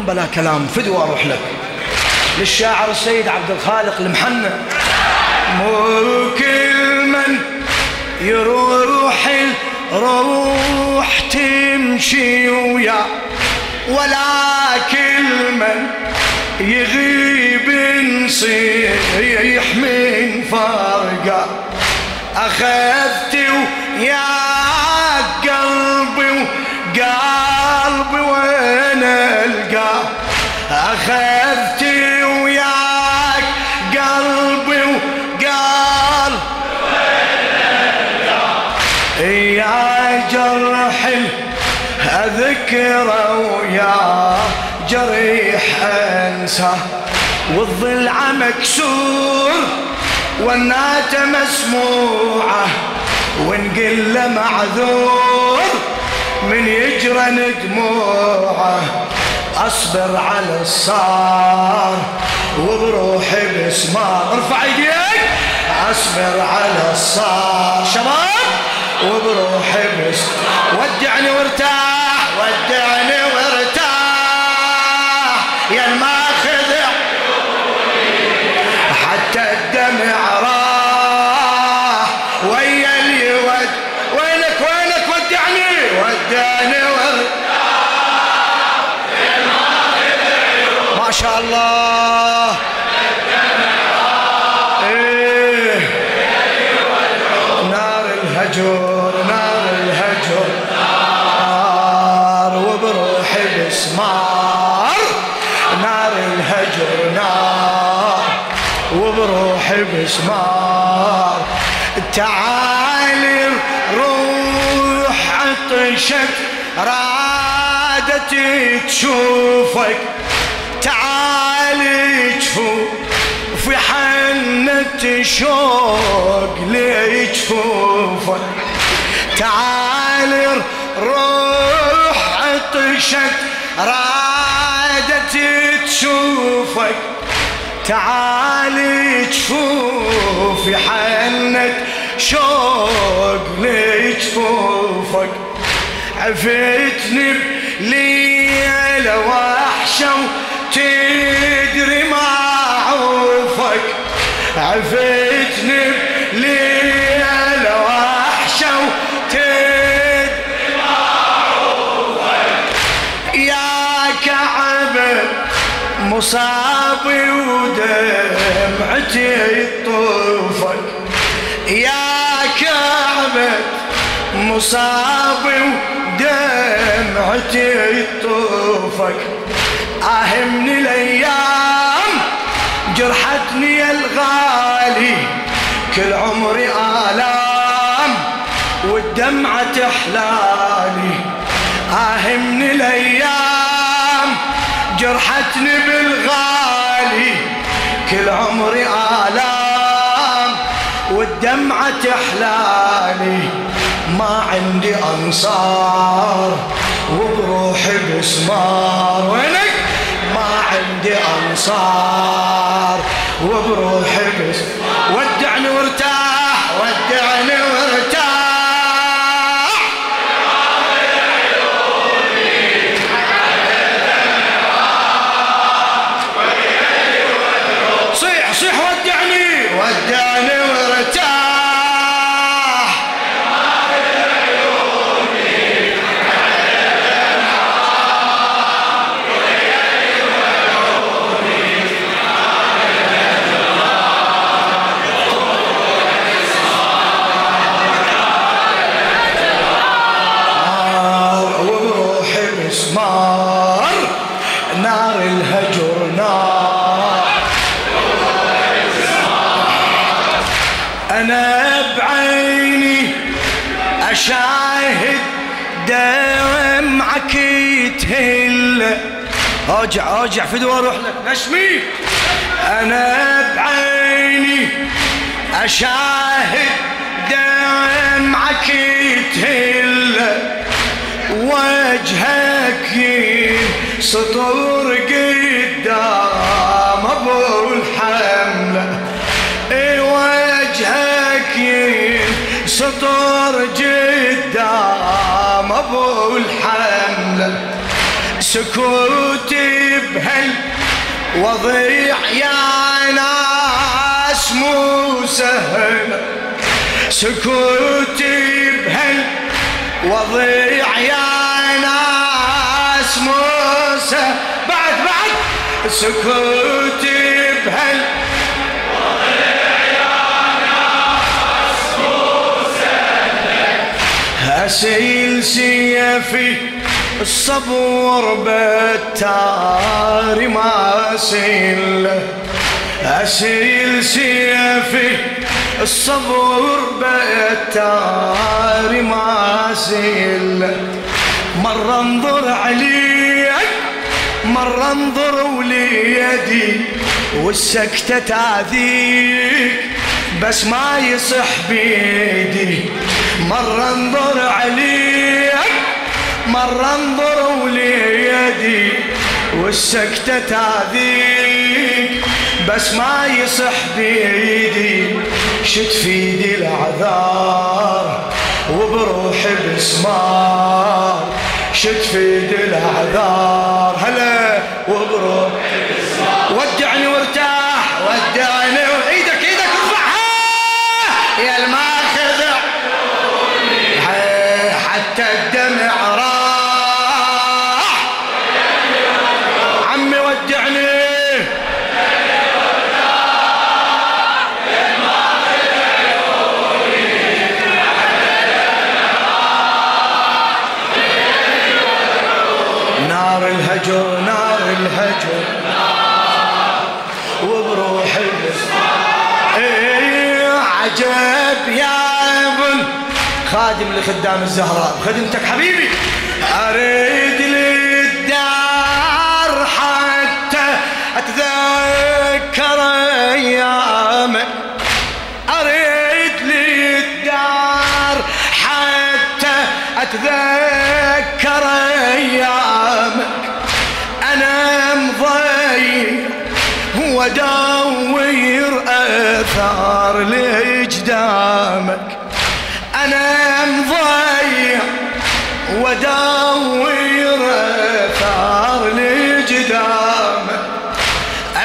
الطم بلا كلام فدوى أروح لك. للشاعر السيد عبد الخالق المحنى مو كل من يروح الروح تمشي ويا. ولا كل من يغيب نصيح من فرقة. أخذت ويا قلبي وقلبي وين القاه أخذت وياك قلبي وقلب يا جرح أذكره ويا جريح أنسى. والضلع مكسور والناتة مسموعة ونقل معذور. من يجرن دموعه أصبر على الصار وبروحي بسمار. ارفع ايديك أصبر على الصار. شباب وبروحي بس ودعني وارتاح. ودعني بسمار تعالي روح عطشت رادت تشوفك. تعالي تشوف في حنة شوق لجفوفك تعالي روح عطشت رادت تشوفك. تعالي تشوف حنة شوق لجفوفك عفتني بليلة وحشة وتدري ما عوفك عفتني بليلة وحشة وتدري يا كعبة مصابي ودمعتي طوفك يا كعبة مصابي ودمعتي طوفك آه من الأيام جرحتني الغالي كل عمري آلام والدمعة تحلالي آه من الأيام جرحتني بالغالي كل عمري آلام والدمعة تحلالي. ما عندي أنصار وبروحي بسمار وينك؟ ما عندي أنصار وبروحي بس اوجع اوجع فدوى أروح لك. نشمي. أنا بعيني أشاهد دمعك يتهل وجهك سطور قدام أبو الحمله وجهك سطور قدام أبو الحمله سكوت بهل وضيع يا ناس مو سهل. سكوت بهل وضيع يا ناس مو سهل. بعد بعد. سكوت بهل أسيل سيفي الصبور بالتار ما أسيل أسيل سيفي. الصبور بالتار ما أسيل. مرة انظر عليك مرة انظر وليدي والسكتة تاذيك بس ما يصح بيدي. مرة انظر عليك مرة انظر وليدي والسكتة تاذيك بس ما يصح بيدي. شد في ايدي العذار وبروحي بسمار. شد في ايدي العذار هلا وبروحي بسمار. ودعني خادم لخدام الزهراء. خدمتك حبيبي. أريد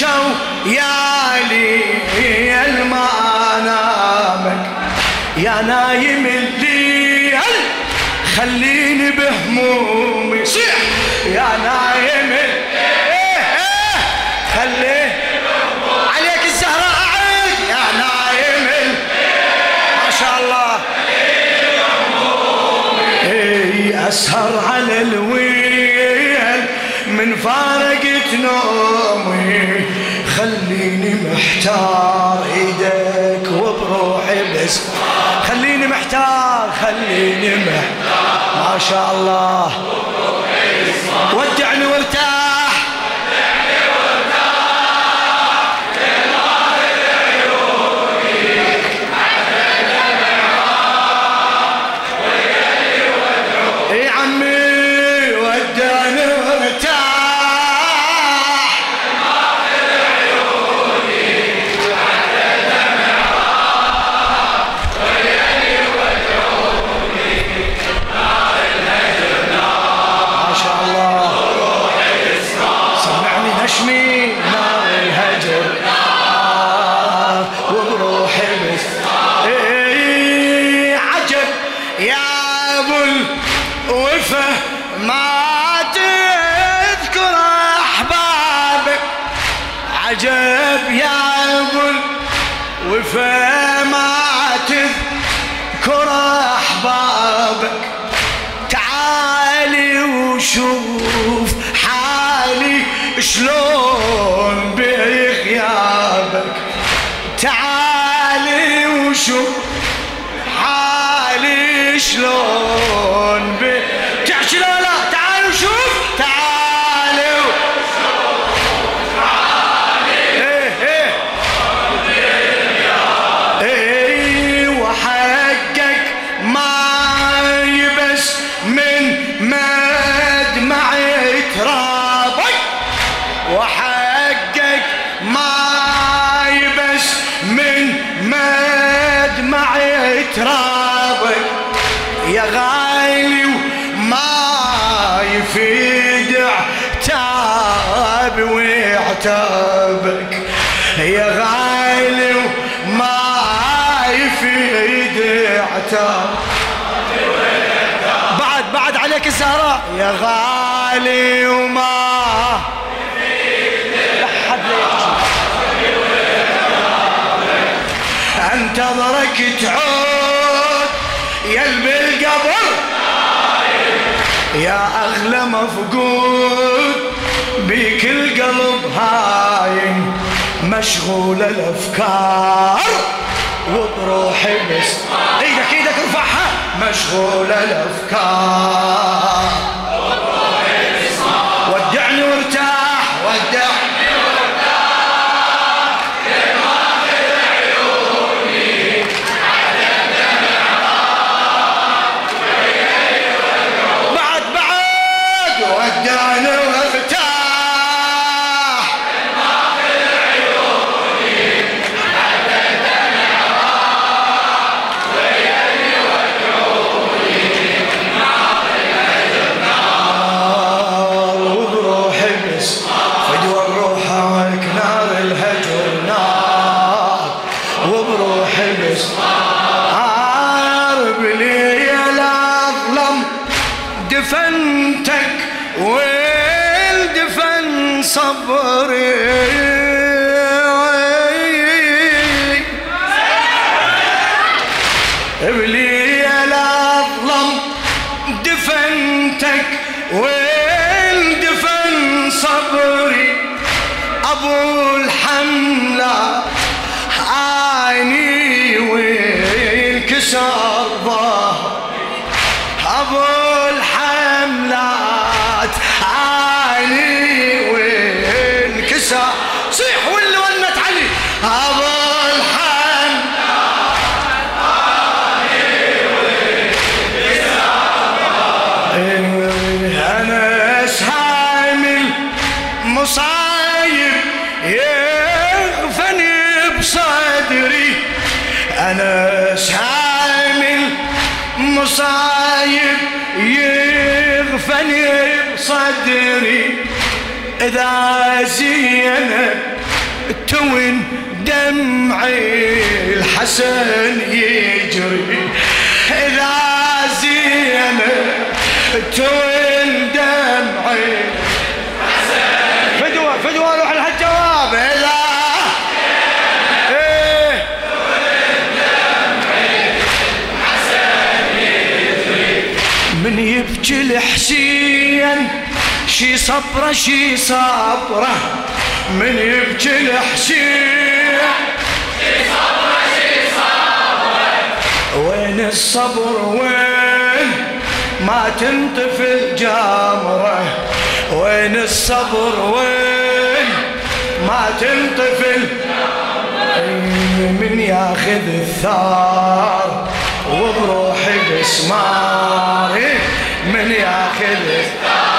مشوا يالي المنامك يا نايم الليل خليني بهمومي. صيح يا نايم خليني عليك يا نايم ما شاء الله. أسهر على الويل من فارقة نومي. محتار إيدك وبروحي بس. خليني محتار خليني محتار. ما شاء الله. ودعني وشوف حالي شلون بتحكي ترابك يا غالي وما يفيد عتاب وعتابك يا غالي وما يفيد عتاب. بعد بعد عليك الزهراء. يا غالي وما انتظرك تعود يا بالقبر. يا أغلى مفقود بيك القلب هايم مشغول الأفكار. وبروحي بس. إيدك إيدك ارفعها مشغول الأفكار. عارب لي الاظلم دفنتك والدفن صبري. بلي الاظلم دفنتك والدفن صبري. أبو الحملة وانكسر ظهر أبو الحملات عيني وانكسر. صيح واللي ولت علي؟ أبو الحملات أنا اسهامل مصايب يغفني بصدري. إذا زينب تون دمعي الحسن يجري. إذا زينب تون دمعي يبكي الحسين شي صبرة شي صبرة. من يبكي الحسين وين الصبر؟ وين؟ ما تنطفي الجمرة وين الصبر؟ وين؟ ما تنطفي من ياخذ الثار؟ وبروحي بسماري. من ياخذ الثار